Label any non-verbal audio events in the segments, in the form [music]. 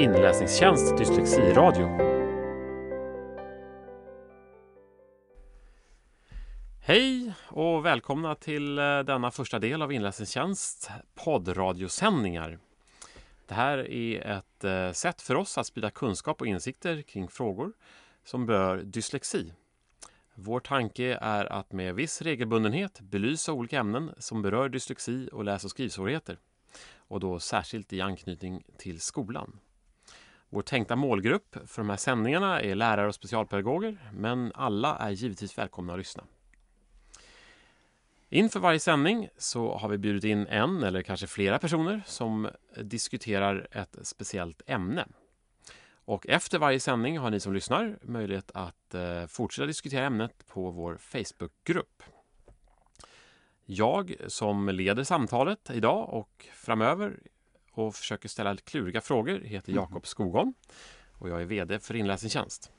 Inläsningstjänst Dyslexiradio. Hej och välkomna till eh, denna första del av Inläsningstjänst poddradiosändningar. Det här är ett eh, sätt för oss att sprida kunskap och insikter kring frågor som berör dyslexi. Vår tanke är att med viss regelbundenhet belysa olika ämnen som berör dyslexi och läs och skrivsvårigheter och då särskilt i anknytning till skolan. Vår tänkta målgrupp för de här sändningarna är lärare och specialpedagoger men alla är givetvis välkomna att lyssna. Inför varje sändning så har vi bjudit in en eller kanske flera personer som diskuterar ett speciellt ämne. Och efter varje sändning har ni som lyssnar möjlighet att eh, fortsätta diskutera ämnet på vår Facebookgrupp. Jag som leder samtalet idag och framöver och försöker ställa kluriga frågor heter Jakob mm. Skogholm och jag är VD för Inläsningstjänst.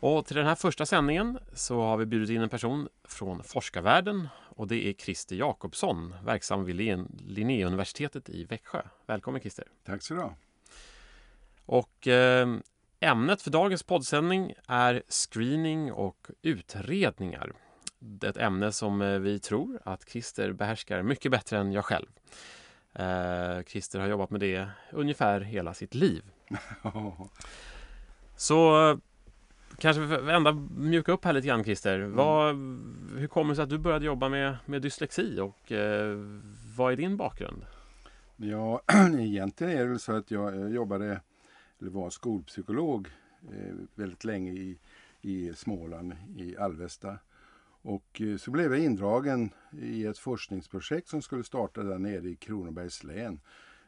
Och till den här första sändningen så har vi bjudit in en person från forskarvärlden och det är Christer Jakobsson, verksam vid Linnéuniversitetet i Växjö. Välkommen Christer! Tack så du ha! Och eh, ämnet för dagens poddsändning är screening och utredningar. Det är ett ämne som eh, vi tror att Christer behärskar mycket bättre än jag själv. Eh, Christer har jobbat med det ungefär hela sitt liv. [laughs] Så kanske vända, mjuka upp här lite grann Christer. Mm. Vad, hur kommer det sig att du började jobba med, med dyslexi och eh, vad är din bakgrund? Ja, [clears throat] egentligen är det så att jag jobbade, eller var skolpsykolog eh, väldigt länge i, i Småland, i Alvesta. Och eh, så blev jag indragen i ett forskningsprojekt som skulle starta där nere i Kronobergs län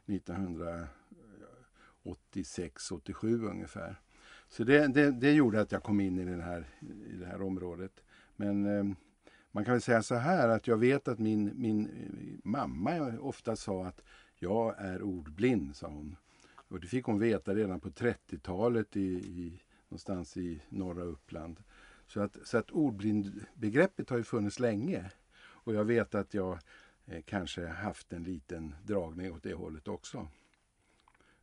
1986-87 ungefär. Så det, det, det, gjorde att jag kom in i, den här, i det här området. Men eh, man kan väl säga så här att jag vet att min, min eh, mamma ofta sa att jag är ordblind, sa hon. Och det fick hon veta redan på 30-talet i, i, någonstans i norra Uppland. Så att, så att ordblindbegreppet har ju funnits länge. Och jag vet att jag eh, kanske haft en liten dragning åt det hållet också.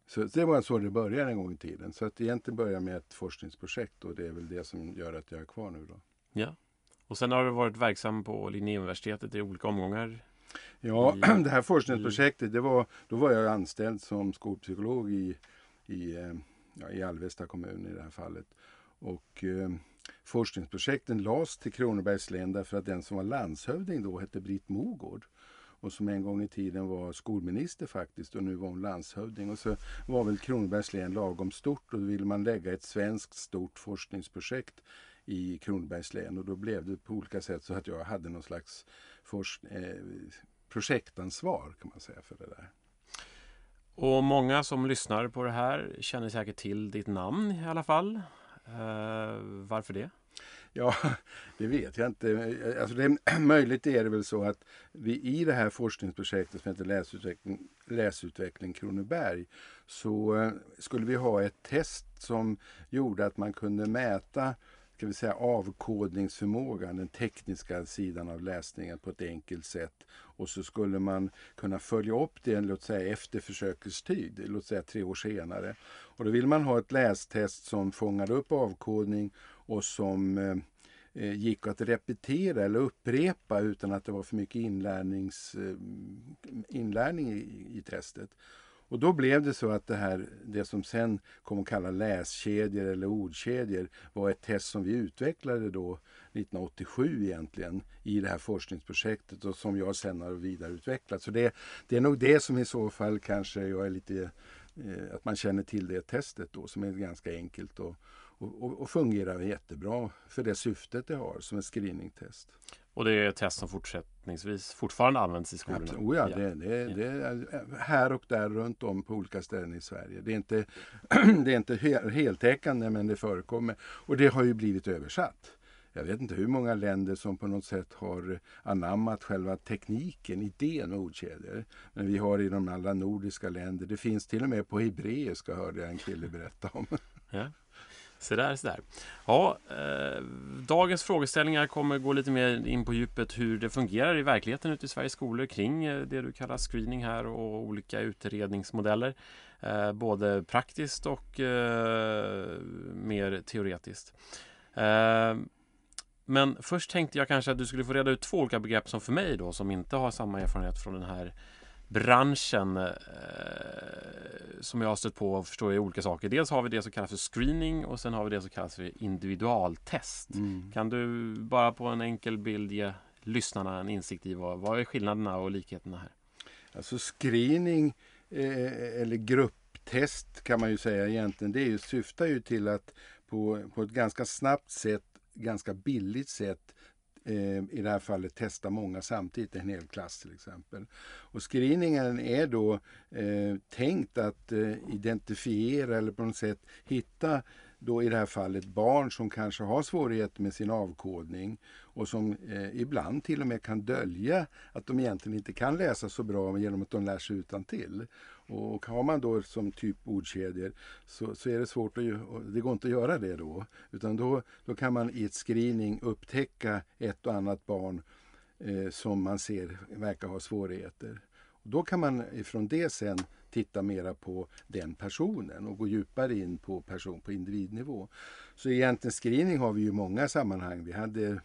Så det var så det började en gång i tiden. Så att egentligen började med ett forskningsprojekt och det är väl det som gör att jag är kvar nu då. Ja. Och sen har du varit verksam på Linnéuniversitetet i olika omgångar. Ja, i, [clears throat] det här forskningsprojektet, det var, då var jag anställd som skolpsykolog i, i, eh, ja, i Alvesta kommun i det här fallet. Och eh, forskningsprojekten lades till Kronobergs län därför att den som var landshövding då hette Britt Mogård och som en gång i tiden var skolminister faktiskt och nu var hon landshövding. Och så var väl Kronobergs län lagom stort och då ville man lägga ett svenskt stort forskningsprojekt i Kronobergs län och då blev det på olika sätt så att jag hade någon slags eh, projektansvar kan man säga för det där. Och många som lyssnar på det här känner säkert till ditt namn i alla fall. Uh, varför det? Ja, [laughs] det vet jag inte. Alltså det, [clears throat] möjligt är det väl så att vi i det här forskningsprojektet som heter Läsutveckling, Läsutveckling Kronoberg så eh, skulle vi ha ett test som gjorde att man kunde mäta ska vi säga, avkodningsförmågan, den tekniska sidan av läsningen på ett enkelt sätt. Och så skulle man kunna följa upp det låt säga, efter försökets tid, låt säga tre år senare. Och då vill man ha ett lästest som fångade upp avkodning och som eh, eh, gick att repetera eller upprepa utan att det var för mycket inlärnings, eh, inlärning i, i testet. Och då blev det så att det här, det som sen kom att kalla läskedjor eller ordkedjor var ett test som vi utvecklade då 1987 egentligen i det här forskningsprojektet och som jag sen har vidareutvecklat. Så det, det är nog det som i så fall kanske jag är lite, eh, att man känner till det testet då som är ganska enkelt och, och, och fungerar jättebra för det syftet det har som ett screeningtest. Och det är ett test som fortsättningsvis fortfarande används i skolorna? Absolut. Oh ja, det, det, det, är här och där runt om på olika ställen i Sverige. Det är inte, [clears throat] det är inte heltäckande men det förekommer. Och det har ju blivit översatt. Jag vet inte hur många länder som på något sätt har anammat själva tekniken, idén med ordkedjor. Men vi har i de alla nordiska länder, det finns till och med på hebreiska hörde jag en kille berätta om. Ja. [laughs] Så där, så där. Ja, eh, dagens frågeställningar kommer gå lite mer in på djupet hur det fungerar i verkligheten ute i Sveriges skolor kring eh, det du kallar screening här och olika utredningsmodeller. Eh, både praktiskt och eh, mer teoretiskt. Eh, men först tänkte jag kanske att du skulle få reda ut två olika begrepp som för mig då som inte har samma erfarenhet från den här branschen eh, som jag har stött på och förstår är olika saker. Dels har vi det som kallas för screening och sen har vi det som kallas för individualtest. Mm. Kan du bara på en enkel bild ge lyssnarna en insikt i vad, vad är skillnaderna och likheterna här? Alltså screening eh, eller grupptest kan man ju säga egentligen. Det är ju, syftar ju till att på, på ett ganska snabbt sätt, ganska billigt sätt Eh, i det här fallet testa många samtidigt, en hel klass till exempel. Och screeningen är då eh, tänkt att eh, identifiera eller på något sätt hitta då i det här fallet barn som kanske har svårigheter med sin avkodning och som eh, ibland till och med kan dölja att de egentligen inte kan läsa så bra genom att de lär sig utan till. Och har man då som typ ordkedjor så, så är det svårt att det går inte att göra det då. Utan då, då kan man i ett screening upptäcka ett och annat barn eh, som man ser verkar ha svårigheter. Och då kan man ifrån det sen titta mera på den personen och gå djupare in på person på individnivå. Så egentligen screening har vi ju i många sammanhang. Vi hade,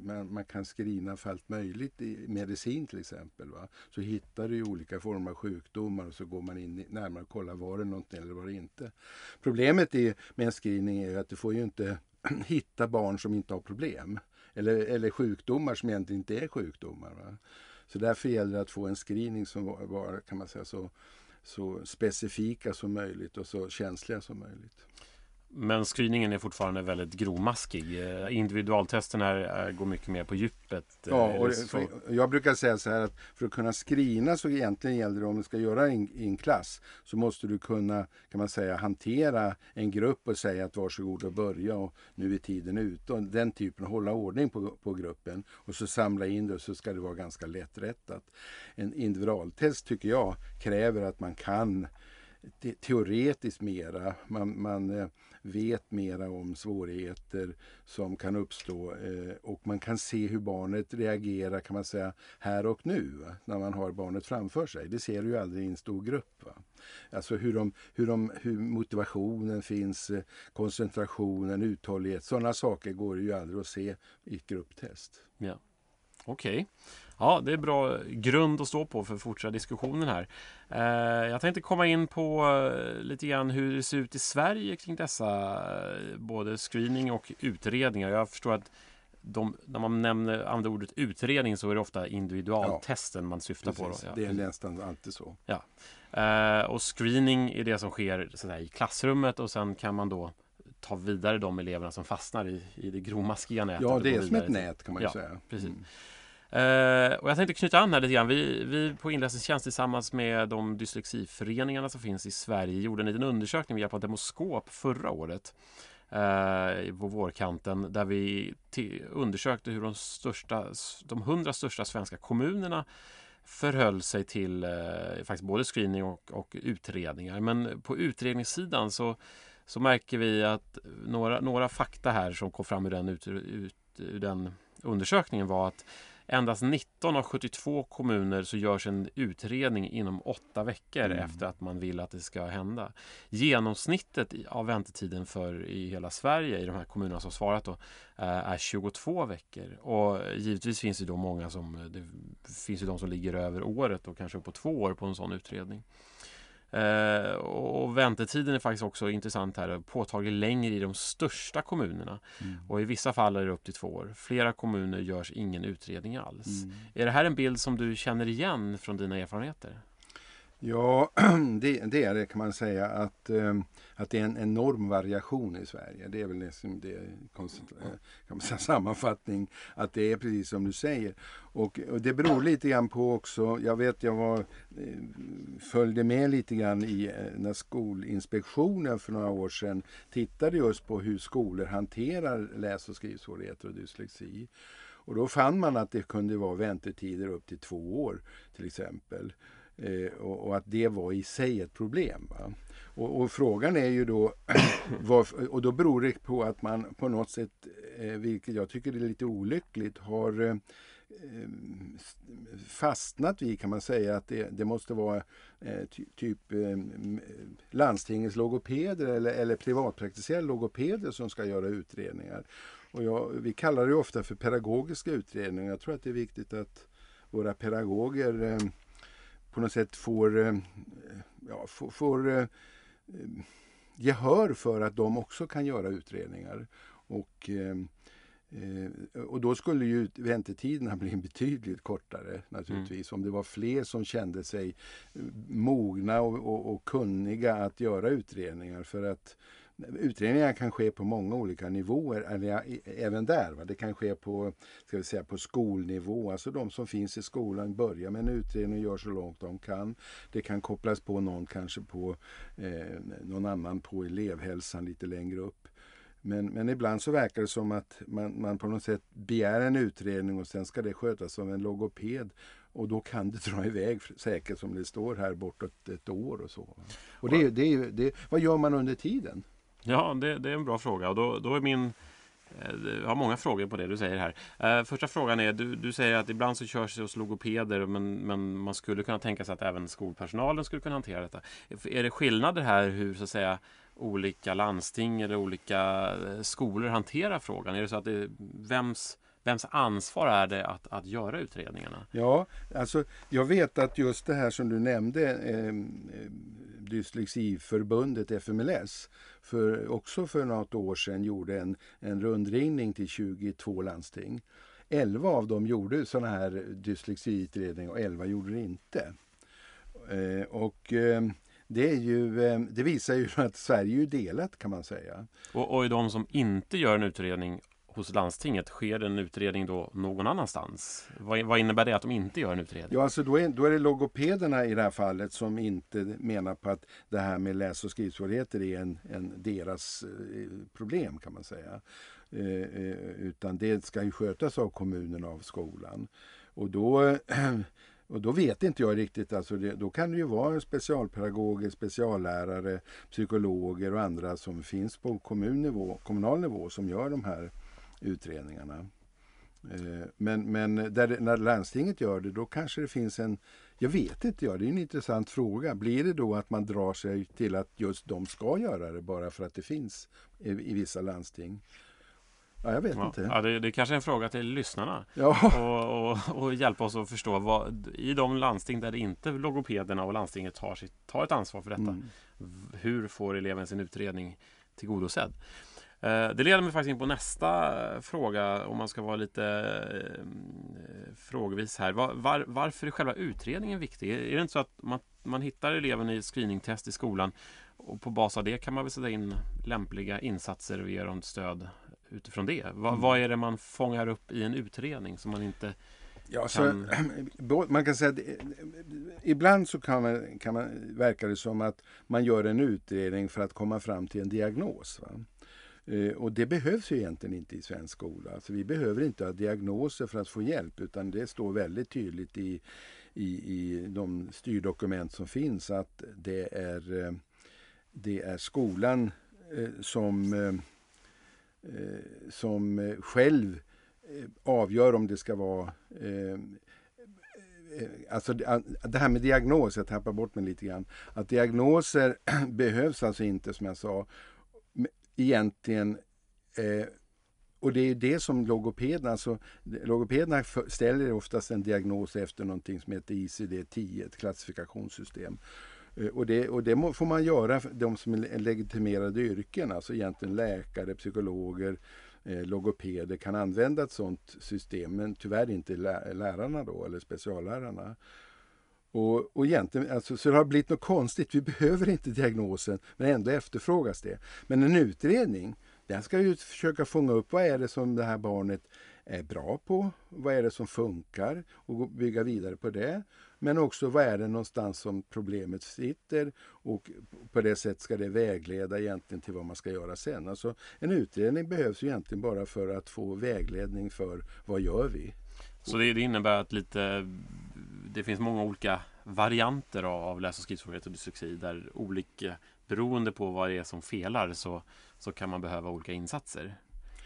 man, man kan screena för allt möjligt i medicin till exempel. Va? Så hittar du olika former av sjukdomar och så går man in närmare och kollar var det någonting eller var det inte. Problemet är, med en screening är att du får ju inte [clears throat] hitta barn som inte har problem. Eller, eller sjukdomar som egentligen inte är sjukdomar. Va? Så därför gäller det att få en screening som var, var kan man säga, så, så specifika som möjligt och så känsliga som möjligt. Men screeningen är fortfarande väldigt grovmaskig. Eh, individualtesten här går mycket mer på djupet. Eh, ja, och för, jag brukar säga så här att för att kunna screena så egentligen gäller det om du ska göra i en klass så måste du kunna kan man säga hantera en grupp och säga att varsågod och börja och nu är tiden ute. Och den typen, hålla ordning på, på gruppen och så samla in det och så ska det vara ganska lätträttat. En individualtest tycker jag kräver att man kan teoretiskt mera. Man, man eh, vet mera om svårigheter som kan uppstå eh, och man kan se hur barnet reagerar kan man säga här och nu va? när man har barnet framför sig. Det ser du ju aldrig i en stor grupp. Va? Alltså hur, de, hur, de, hur motivationen finns, eh, koncentrationen, uthållighet. Sådana saker går ju aldrig att se i ett grupptest. Ja. Okej. Okay. Ja, det är bra grund att stå på för fortsatta diskussionen här. Eh, jag tänkte komma in på eh, lite grann hur det ser ut i Sverige kring dessa eh, både screening och utredningar. Jag förstår att de, när man nämner använder ordet utredning så är det ofta individualtesten ja, man syftar precis. på. Då. Ja, det är nästan alltid så. Ja. och screening är det som sker sådär, i klassrummet och sen kan man då ta vidare de eleverna som fastnar i, i det grovmaskiga nätet. Ja, det är som ett nät kan man ju ja, säga. Precis. Mm. Uh, och jag tänkte knyta an här lite grann. Vi, vi på Inläsningstjänst tillsammans med de dyslexiföreningarna som finns i Sverige gjorde en liten undersökning med hjälp av Demoskop förra året. Uh, på vårkanten där vi undersökte hur de, största, de 100 största svenska kommunerna förhöll sig till uh, faktiskt både screening och, och, utredningar. Men på utredningssidan så, så märker vi att några, några fakta här som kom fram ur den, ut, ut, ur den undersökningen var att endast 19 av 72 kommuner så görs en utredning inom åtta veckor mm. efter att man vill att det ska hända. Genomsnittet av väntetiden för i hela Sverige i de här kommunerna som svarat då, eh, är 22 veckor. Och givetvis finns det då många som det finns ju de som ligger över året och kanske på två år på en sån utredning. Eh, och väntetiden är faktiskt också intressant här, påtagligt längre i de största kommunerna. Mm. Och i vissa fall är det upp till två år. Flera kommuner görs ingen utredning alls. Mm. Är det här en bild som du känner igen från dina erfarenheter? Ja, [clears throat] det, det, är det kan man säga att, ehm, att det är en enorm variation i Sverige. Det är väl liksom det, eh, kan man säga, [laughs] sammanfattning att det är precis som du säger. Och, och, det beror lite grann på också, jag vet jag var, eh, följde med lite grann i eh, när Skolinspektionen för några år sedan tittade just på hur skolor hanterar läs och skrivsvårigheter och dyslexi. Och då fann man att det kunde vara väntetider upp till två år till exempel. Eh, och, och, att det var i sig ett problem. Och, och, frågan är ju då, [clears throat] varför, och då beror det på att man på något sätt, eh, vilket jag tycker är lite olyckligt, har eh, eh fastnat vid kan man säga att det, det måste vara eh, ty, typ eh, landstingets logopeder eller, eller privatpraktiserande logopeder som ska göra utredningar. Och jag, vi kallar det ofta för pedagogiska utredningar. Jag tror att det är viktigt att våra pedagoger eh, på något sätt får, eh, ja, får, får eh, gehör för att de också kan göra utredningar. Och, eh, och då skulle ju väntetiderna [laughs] bli betydligt kortare naturligtvis. Mm. Om det var fler som kände sig mogna och, och, och kunniga att göra utredningar. För att Utredningar kan ske på många olika nivåer, även där. Va? Det kan ske på, ska vi säga, på skolnivå, alltså de som finns i skolan börjar med en utredning och gör så långt de kan. Det kan kopplas på någon kanske på eh, någon annan på elevhälsan lite längre upp. Men, men ibland så verkar det som att man, man på något sätt begär en utredning och sen ska det skötas av en logoped. Och då kan det [laughs] dra iväg säkert som det står här bortåt ett år och så. Och det, det, det, vad gör man under tiden? Ja, det, det, är en bra fråga och då, då är min eh, jag har många frågor på det du säger här. Eh, första frågan är, du, du säger att ibland så körs det hos logopeder men, men man skulle kunna tänka sig att även skolpersonalen skulle kunna hantera detta. Är det skillnader här hur så att säga olika landsting eller olika eh, skolor hanterar frågan? Är det så att det, vems Vems ansvar är det att, att göra utredningarna? Ja, alltså jag vet att just det här som du nämnde, eh, Dyslexiförbundet FMLS, för, också för något år sedan gjorde en, en rundringning till 22 landsting. 11 av dem gjorde sådana här dyslexiutredningar och 11 gjorde det inte. Eh, och eh, det, ju, eh, det visar ju [laughs] att Sverige är delat kan man säga. Och, och de som inte gör en utredning hos landstinget, sker en utredning då någon annanstans? Vad, vad, innebär det att de inte gör en utredning? Ja, alltså då är, då är det logopederna i det här fallet som inte menar på att det här med läs och skrivsvårigheter är en, en deras eh, problem kan man säga. Eh, eh, utan det ska ju skötas av kommunen och av skolan. Och då [clears throat] Och då vet inte jag riktigt, alltså det, då kan det ju vara specialpedagoger, speciallärare, psykologer och andra som finns på kommunnivå, kommunal nivå som gör de här utredningarna. Eh, men, men där, när landstinget gör det, då kanske det finns en... Jag vet inte, ja, det är en intressant fråga. Blir det då att man drar sig till att just de ska göra det bara för att det finns i, i vissa landsting? Ja, jag vet ja, inte. Ja, det, det kanske är en fråga till lyssnarna. Ja. Och, och, och, hjälpa oss att förstå vad, i de landsting där inte logopederna och landstinget tar, sitt, tar ett ansvar för detta. Mm. Hur får eleven sin utredning tillgodosedd? Eh, det leder mig faktiskt in på nästa eh, fråga om man ska vara lite eh, frågvis här. Var, var, varför är själva utredningen viktig? Är det inte så att man, man hittar eleven i screeningtest i skolan och på bas av det kan man väl sätta in lämpliga insatser och ge dem stöd utifrån det? Va, mm. Vad är det man fångar upp i en utredning som man inte Ja, kan... Så, [clears throat] man kan säga att ibland så kan man, kan man, verkar det som att man gör en utredning för att komma fram till en diagnos. Va? Eh, och det behövs ju egentligen inte i svensk skola. Alltså vi behöver inte ha diagnoser för att få hjälp utan det står väldigt tydligt i, i, i de styrdokument som finns att det är, eh, det är skolan eh, som, som själv avgör om det ska vara Alltså det här med diagnos, jag tappar bort mig lite grann. Att diagnoser [clears throat] behövs alltså inte som jag sa egentligen eh, och det är det som logopederna, alltså logopederna ställer oftast en diagnos efter någonting som heter ICD-10, ett klassifikationssystem. Eh, och det, och det får man göra för de som är legitimerade yrken, alltså egentligen läkare, psykologer, eh, logopeder kan använda ett sådant system, men tyvärr inte lärarna då, eller speciallärarna. Och, och egentligen, alltså, så det har blivit något konstigt. Vi behöver inte diagnosen, men ändå efterfrågas det. Men en utredning, den ska ju försöka fånga upp vad är det som det här barnet är bra på, vad är det som funkar och bygga vidare på det. Men också vad är det någonstans som problemet sitter och på det sättet ska det vägleda egentligen till vad man ska göra sen. Alltså en utredning behövs egentligen bara för att få vägledning för vad gör vi. Så det, det innebär att lite det finns många olika varianter av läs och skrivsvårigheter och dyslexi där olika, beroende på vad det är som felar så, så kan man behöva olika insatser.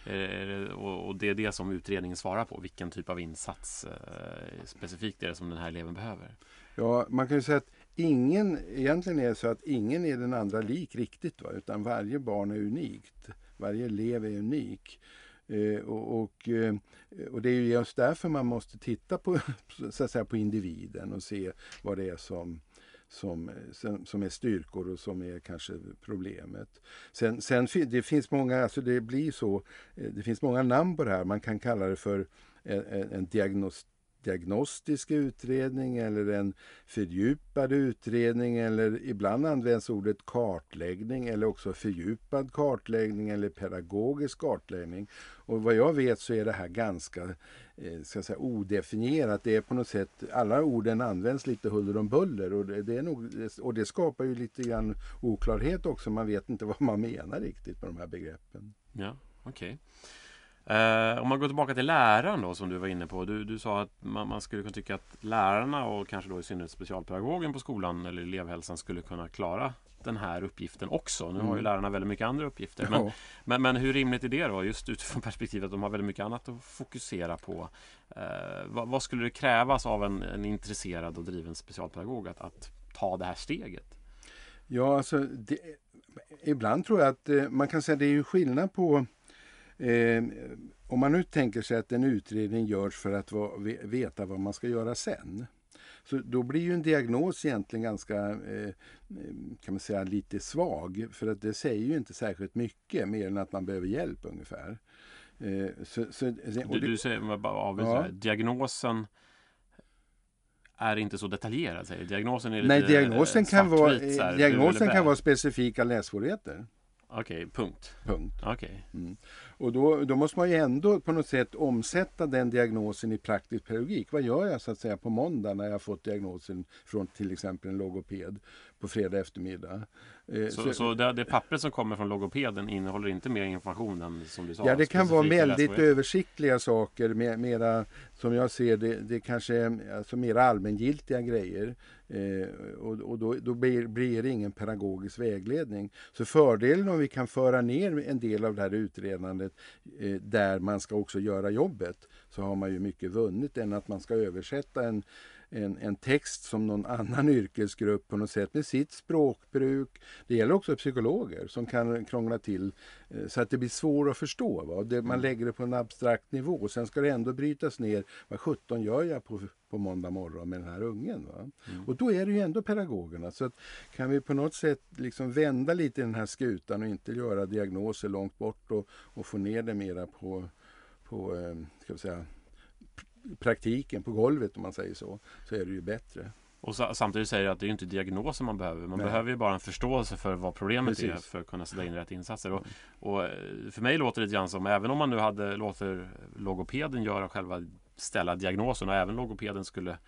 Eh, och det är det som utredningen svarar på. Vilken typ av insats eh, specifikt är det som den här eleven behöver? Ja, man kan ju säga att ingen, egentligen är det så att ingen är den andra lik riktigt. Va? Utan varje barn är unikt. Varje elev är unik. Eh, och, och, eh, och, det är ju just därför man måste titta på, [laughs] så att säga, på individen och se vad det är som, som, som är styrkor och som är kanske problemet. Sen, sen det finns många, alltså det blir så, eh, det finns många namn på det här. Man kan kalla det för en, en diagnos, diagnostisk utredning eller en fördjupad utredning eller ibland används ordet kartläggning eller också fördjupad kartläggning eller pedagogisk kartläggning. Och vad jag vet så är det här ganska eh, ska säga, odefinierat. Det är på något sätt, alla orden används lite huller om buller och det, det, är nog, och det skapar ju lite grann oklarhet också. Man vet inte [laughs] vad man menar riktigt med de här begreppen. Ja, okej. Okay. Eh, om man går tillbaka till läraren då som du var inne på. Du, du sa att man, man, skulle kunna tycka att lärarna och kanske då i synnerhet specialpedagogen på skolan eller elevhälsan skulle kunna klara den här uppgiften också. Nu mm. har ju mm. lärarna väldigt mycket andra uppgifter. Men, ja. men, men, hur rimligt är det då? Just utifrån [laughs] perspektivet att de har väldigt mycket annat att fokusera på. Eh, vad, vad, skulle det krävas av en, en intresserad och driven specialpedagog att, att ta det här steget? Ja, alltså det, ibland tror jag att eh, man kan säga att det är skillnad på Eh, om man nu tänker sig att en utredning görs för att va, veta vad man ska göra sen. Så då blir ju en diagnos egentligen ganska, eh, kan man säga, lite svag. För att det säger ju inte särskilt mycket mer än att man behöver hjälp ungefär. Eh, så, så, du, du säger, bara ja. diagnosen är inte så detaljerad säger Diagnosen är Nej, diagnosen kan vara, diagnosen kan vara specifika läsvårigheter. Okej, okay, punkt. Punkt. Okay. Mm. Och då, då, måste man ju ändå på något sätt omsätta den diagnosen i praktisk pedagogik. Vad gör jag så att säga på måndag när jag fått diagnosen från till exempel en logoped på fredag eftermiddag? Eh, så, så, så det, det pappret som kommer från logopeden innehåller inte mer information än som du sa? Ja, det kan vara väldigt översiktliga saker. mera, som jag ser det, det kanske alltså mera allmängiltiga grejer. Eh, och, och då, då blir, blir, det ingen pedagogisk vägledning. Så fördelen om vi kan föra ner en del av det här utredandet eh, där man ska också göra jobbet så har man ju mycket vunnit än att man ska översätta en en, en text som någon annan [laughs] yrkesgrupp på något sätt med sitt språkbruk. Det gäller också psykologer som kan krångla till eh, så att det blir svårt att förstå. Va? Det, man mm. lägger det på en abstrakt nivå och sen ska det ändå brytas ner. Vad sjutton gör jag på, på måndag morgon med den här ungen? Va? Mm. Och då är det ju ändå pedagogerna. Så att, kan vi på något sätt liksom vända lite i den här skutan och inte göra diagnoser långt bort och, och få ner det mera på, på eh, ska vi säga, praktiken på golvet om man säger så, så är det ju bättre. Och samtidigt säger du att det är inte diagnoser man behöver. Man Nej. behöver ju bara en förståelse för vad problemet Precis. är för att kunna sätta in rätt insatser. Och, och, eh, för mig låter det lite grann som, även om man nu hade låter logopeden göra själva ställa diagnosen och även logopeden skulle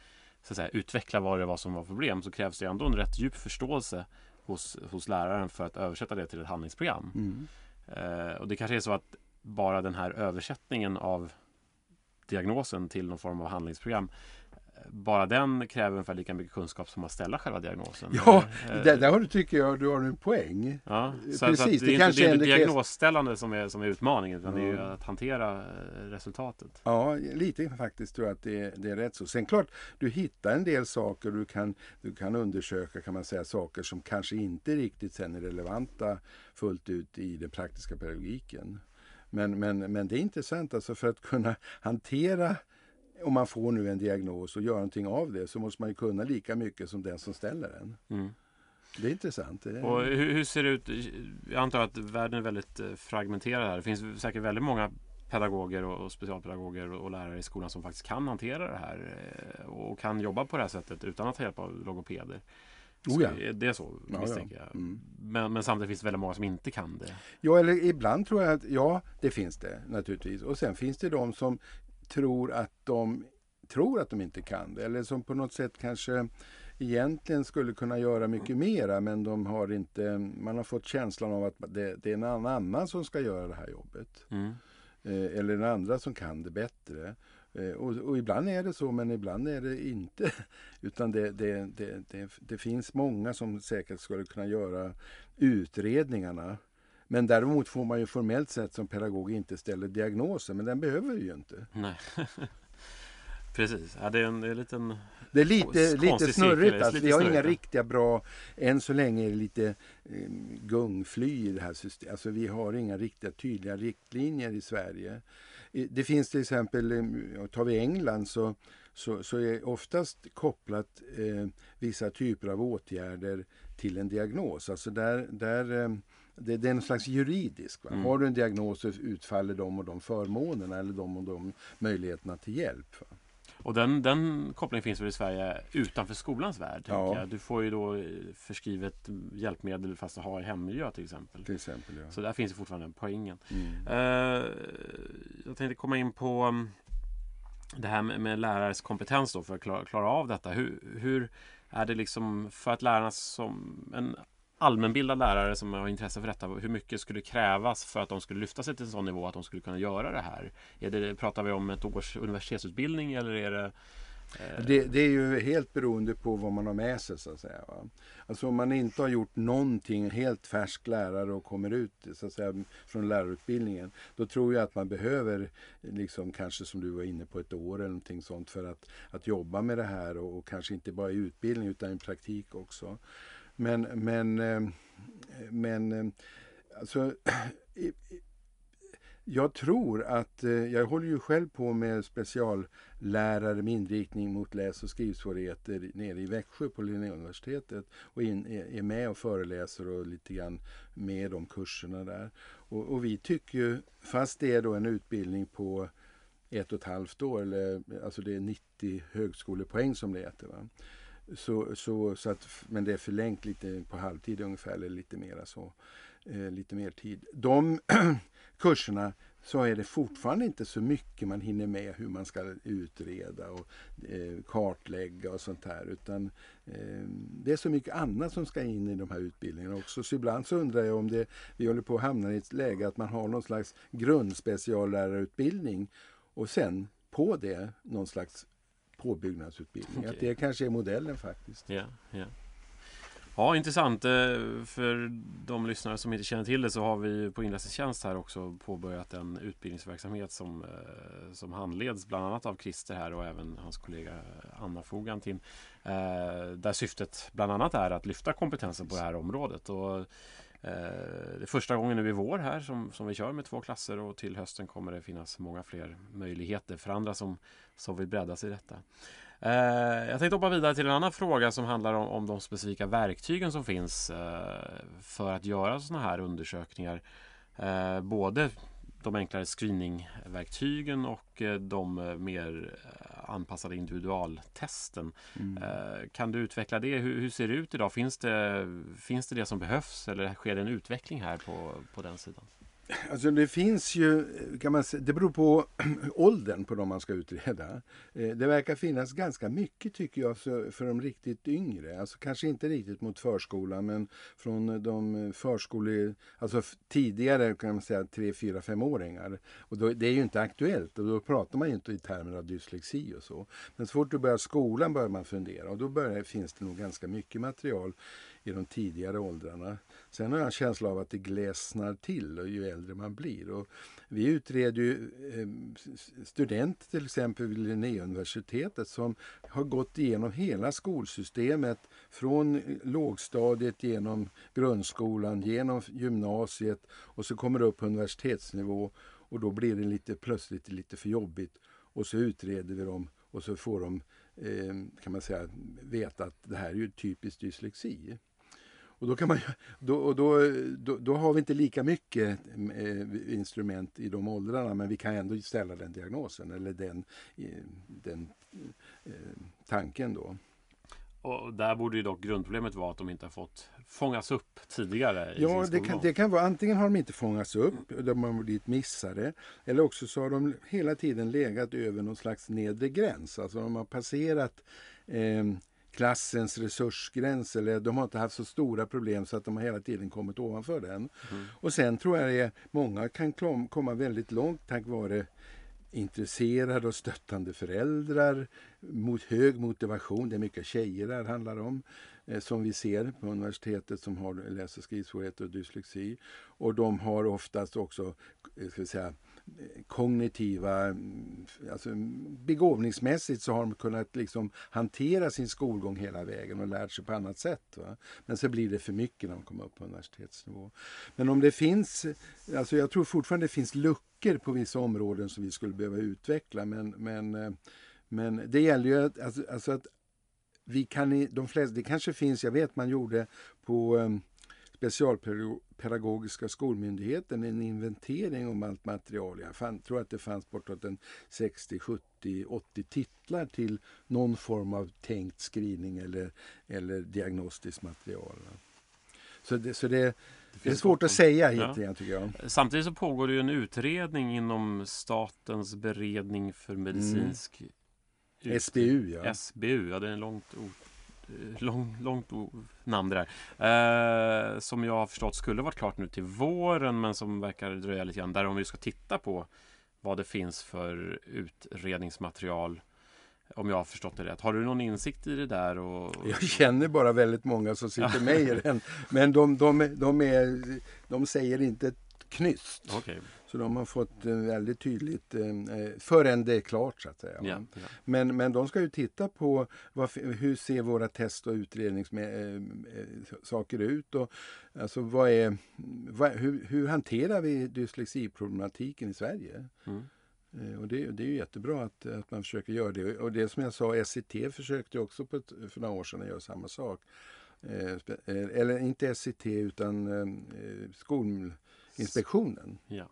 så att säga, utveckla vad det var som var problem så krävs det ändå en rätt djup förståelse hos, hos läraren för att översätta det till ett handlingsprogram. Mm. Eh, och det kanske är så att bara den här översättningen av diagnosen till någon form av handlingsprogram bara den kräver ungefär lika mycket kunskap som att ställa själva diagnosen. Ja, eh, där, där har du, tycker jag du har en poäng. Ja, så Precis, så det, är kanske inte det är diagnosställande som är, som är utmaningen utan ja. det är att hantera eh, resultatet. Ja, lite faktiskt tror jag att det, det är rätt så. Sen klart, du hittar en del saker du kan, du kan undersöka kan man säga saker som kanske inte riktigt sen är relevanta fullt ut i den praktiska pedagogiken. Men, men, men det är intressant alltså för att kunna hantera om man får nu en diagnos och göra någonting av det så måste man ju kunna lika mycket som den som ställer den. Mm. Det är intressant. Och hur, ser det ut? Jag antar att världen är väldigt eh, fragmenterad här. Det finns säkert väldigt många pedagoger och specialpedagoger och lärare i skolan som faktiskt kan hantera det här eh, och kan jobba på det här sättet utan att ta hjälp av logopeder. Oh ja. Det är så misstänker ja, ja. jag. Mm. Men, men, samtidigt finns det väldigt många som inte kan det. Ja, eller ibland tror jag att ja, det finns det naturligtvis. Och sen finns det de som tror att de tror att de inte kan det. Eller som på något sätt kanske egentligen skulle kunna göra mycket mera men de har inte, man har fått känslan av att det, det är någon annan som ska göra det här jobbet. Mm. Eh, eller den andra som kan det bättre. Eh, och, och, ibland är det så men ibland är det inte. [laughs] Utan det, det, det, det, det finns många som säkert skulle kunna göra utredningarna. Men däremot får man ju formellt sett som pedagog inte ställa diagnoser, men den behöver vi ju inte. Nej. [laughs] Precis, ja, det är en, det är en liten Det är lite, lite snurrigt. Alltså. Vi har inga riktiga bra, än så länge är det lite eh, gungfly i det här systemet. Alltså vi har inga riktiga tydliga riktlinjer i Sverige. Det finns till exempel, eh, tar vi England så, så, så är oftast kopplat eh, vissa typer av åtgärder till en diagnos. Alltså där, där eh, det, det, är en slags juridisk. Mm. Har du en diagnos så utfaller de och de förmånerna eller de och de möjligheterna till hjälp. Va? Och den, den kopplingen finns väl i Sverige utanför skolans värld? Ja. Du får ju då eh, förskrivet hjälpmedel fast att ha i hemmiljö till exempel. Till exempel ja. Så där finns fortfarande poängen. Mm. Uh, jag tänkte komma in på um, det här med, med lärares kompetens då för att klara, klara av detta. Hur, hur, är det liksom för att lärarna som en allmänbildad lärare som har intresse för detta, hur mycket skulle krävas för att de skulle lyfta sig till en sån nivå att de skulle kunna göra det här? Är det, pratar vi om ett års universitetsutbildning eller är det eh, det, det, är ju helt beroende på vad man har med sig så att säga. Va? Alltså om man inte har gjort någonting, helt färsk lärare och kommer ut så att säga, från lärarutbildningen. Då tror jag att man behöver, liksom, kanske som du var inne på, ett år eller någonting sånt för att, att jobba med det här och, och kanske inte bara i utbildning utan i praktik också. Men, men, eh, men eh, alltså, [clears throat] jag tror att, eh, jag håller ju själv på med speciallärare med inriktning mot läs och skrivsvårigheter nere i Växjö på Linnéuniversitetet och in, är med och föreläser och lite grann med de kurserna där. Och, och, vi tycker ju, fast det är då en utbildning på ett och ett halvt år, eller, alltså det är 90 högskolepoäng som det heter. Va? Så, så, så att, men det är förlängt lite på halvtid ungefär, eller lite mera så. Eh, lite mer tid. De [clears throat] kurserna så är det fortfarande inte så mycket man hinner med hur man ska utreda och eh, kartlägga och sånt här. Utan eh, det är så mycket annat som ska in i de här utbildningarna också. Så ibland så undrar jag om det, vi håller på att hamna i ett läge att man har någon slags grundspeciallärarutbildning och sen på det någon slags påbyggnadsutbildning. Okay. Att det kanske är modellen faktiskt. Ja, ja. ja, intressant. Eh, för de lyssnare som inte känner till det så har vi på Inläsningstjänst här också påbörjat en utbildningsverksamhet som, eh, som handleds bland annat av Christer här och även hans kollega Anna Fogantin. Eh, där syftet bland annat är att lyfta kompetensen på det här området. Och Eh, det är första gången nu i vår här som, som vi kör med två klasser och till hösten kommer det finnas många fler möjligheter för andra som, som vill bredda sig i detta. Eh, jag tänkte hoppa vidare till en annan fråga som handlar om, om de specifika verktygen som finns eh, för att göra sådana här undersökningar. Både de enklare screeningverktygen och eh, de eh, mer eh, anpassade individualtesten. Mm. Kan du utveckla det? Hur, hur, ser det ut idag? Finns det, finns det det som behövs eller sker det en utveckling här på, på den sidan? Alltså det finns ju, kan man säga, det beror på [clears throat] åldern på de man ska utreda. Eh, det verkar finnas ganska mycket tycker jag för de riktigt yngre. Alltså kanske inte riktigt mot förskolan men från de förskole, alltså tidigare kan man säga 3, 4, 5-åringar. Och då, det är ju inte aktuellt och då pratar man ju inte i termer av dyslexi och så. Men så fort du börjar skolan börjar man fundera och då börjar, finns det nog ganska mycket material i de tidigare åldrarna. Sen har jag en känsla av att det glesnar till och ju äldre man blir. Och vi utreder ju eh, studenter till exempel vid Linnéuniversitetet som har gått igenom hela skolsystemet från eh, lågstadiet genom grundskolan, genom gymnasiet och så kommer det upp på universitetsnivå och då blir det lite, plötsligt lite för jobbigt och så utreder vi dem och så får de eh, kan man säga veta att det här är ju typiskt dyslexi. Och då, kan man, då, då, då, då, har vi inte lika mycket eh, instrument i de åldrarna men vi kan ändå ställa den diagnosen eller den, eh, den eh, tanken då. Och där borde ju dock grundproblemet vara att de inte har fått fångas upp tidigare. I ja, det kan, det kan vara antingen har de inte fångats upp, de har blivit missade, eller också så har de hela tiden legat över någon slags nedre gräns. Alltså de har passerat eh, klassens resursgräns eller de har inte haft så stora problem så att de har hela tiden kommit ovanför den. Mm. Och sen tror jag är, många kan komma väldigt långt tack vare intresserade och stöttande föräldrar, mot hög motivation, det är mycket tjejer det här handlar om, eh, som vi ser på universitetet som har läs och skrivsvårigheter och dyslexi. Och de har oftast också eh, ska vi säga, kognitiva, alltså begåvningsmässigt så har de kunnat liksom hantera sin skolgång hela vägen och lärt sig på annat sätt. Va? Men så blir det för mycket när de kommer upp på universitetsnivå. Men om det finns, alltså jag tror fortfarande det finns luckor på vissa områden som vi skulle behöva utveckla men, men, men det gäller ju att, alltså, alltså att vi kan, de flesta, det kanske finns, jag vet man gjorde på eh, specialpedagogik Specialpedagogiska skolmyndigheten en inventering om allt material. Jag fann, tror att det fanns bortåt en 60, 70, 80 titlar till någon form av tänkt screening eller, eller diagnostiskt material. Så det, så det, det är svårt att säga egentligen, ja. tycker jag. Samtidigt så pågår det ju en utredning inom Statens beredning för medicinsk mm. SBU, ja. SBU, ja det är en långt ord lång, långt namn det där. Eh, som jag har förstått skulle varit klart nu till våren men som verkar dröja lite grann. Där om vi ska titta på vad det finns för utredningsmaterial om jag har förstått det rätt. Har du någon insikt i det där? Och... Jag känner bara väldigt många som sitter [laughs] med i den. Men de, de, de, är, de säger inte ett knyst. Okay. Så de har fått eh, väldigt tydligt, eh, eh, förrän det är klart så att säga. Ja, ja. Men, men de ska ju titta på vad, hur ser våra test och utredningssaker ut och alltså vad är, vad, hur, hur hanterar vi dyslexiproblematiken i Sverige? Mm. Och det, det, är ju jättebra att, att man försöker göra det. Och det som jag sa, SCT försökte också på ett, för några år sedan göra samma sak. eller inte SCT utan Skolinspektionen. Ja.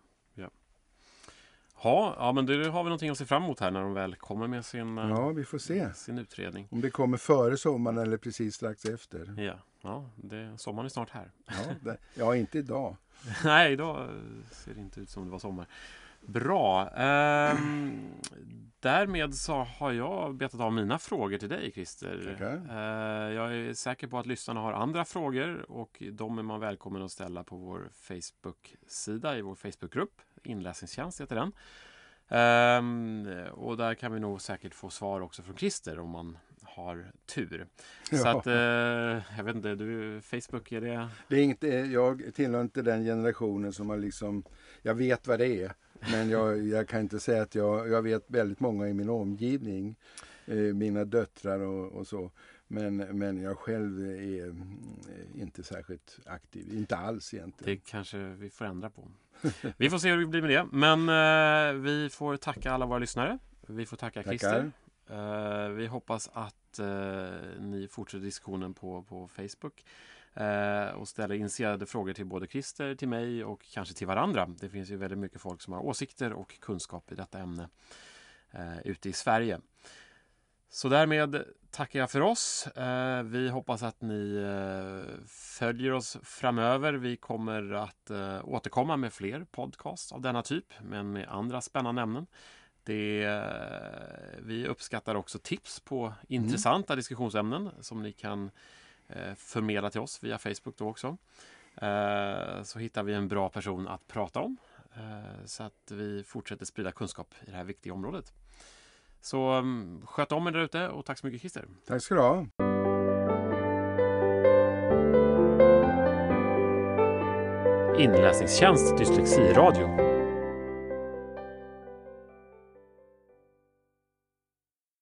Ja, ja, men då har vi någonting att se fram emot här när de väl kommer med sin, eh, ja, vi får se. sin utredning. Om det kommer före sommaren eller precis strax efter. Ja, ja det, sommaren är snart här. Ja, det, ja inte idag. [laughs] Nej, idag ser det inte ut som det var sommar. Bra. Ehm, därmed så har jag betat av mina frågor till dig, Christer. Ehm, jag är säker på att lyssnarna har andra frågor och de är man välkommen att ställa på vår Facebook-sida i vår Facebookgrupp. Inläsningstjänst heter den. Ehm, och där kan vi nog säkert få svar också från Christer om man har tur. Ja. Så att, eh, jag vet inte, du, Facebook, är det? det är inte, jag tillhör inte den generationen som har liksom, jag vet vad det är. Men jag, jag kan inte säga att jag, jag vet väldigt många i min omgivning, eh, mina döttrar och, och, så. Men, men jag själv är eh, inte särskilt aktiv, inte alls egentligen. Det kanske vi får ändra på. Vi får se hur det blir med det. Men eh, vi får tacka alla våra lyssnare. Vi får tacka Tackar. Christer. Eh, vi hoppas att eh, ni fortsätter diskussionen på, på Facebook eh, och ställer initierade frågor till både Christer, till mig och kanske till varandra. Det finns ju väldigt mycket folk som har åsikter och kunskap i detta ämne eh, ute i Sverige. Så därmed tackar jag för oss. Eh, vi hoppas att ni eh, följer oss framöver. Vi kommer att eh, återkomma med fler podcasts av denna typ, men med andra spännande ämnen. Det, vi uppskattar också tips på intressanta mm. diskussionsämnen som ni kan förmedla till oss via Facebook då också. Så hittar vi en bra person att prata om så att vi fortsätter sprida kunskap i det här viktiga området. Så um, sköt om er där ute och tack så mycket Christer. Tack ska du ha. Inläsningstjänst Dyslexiradio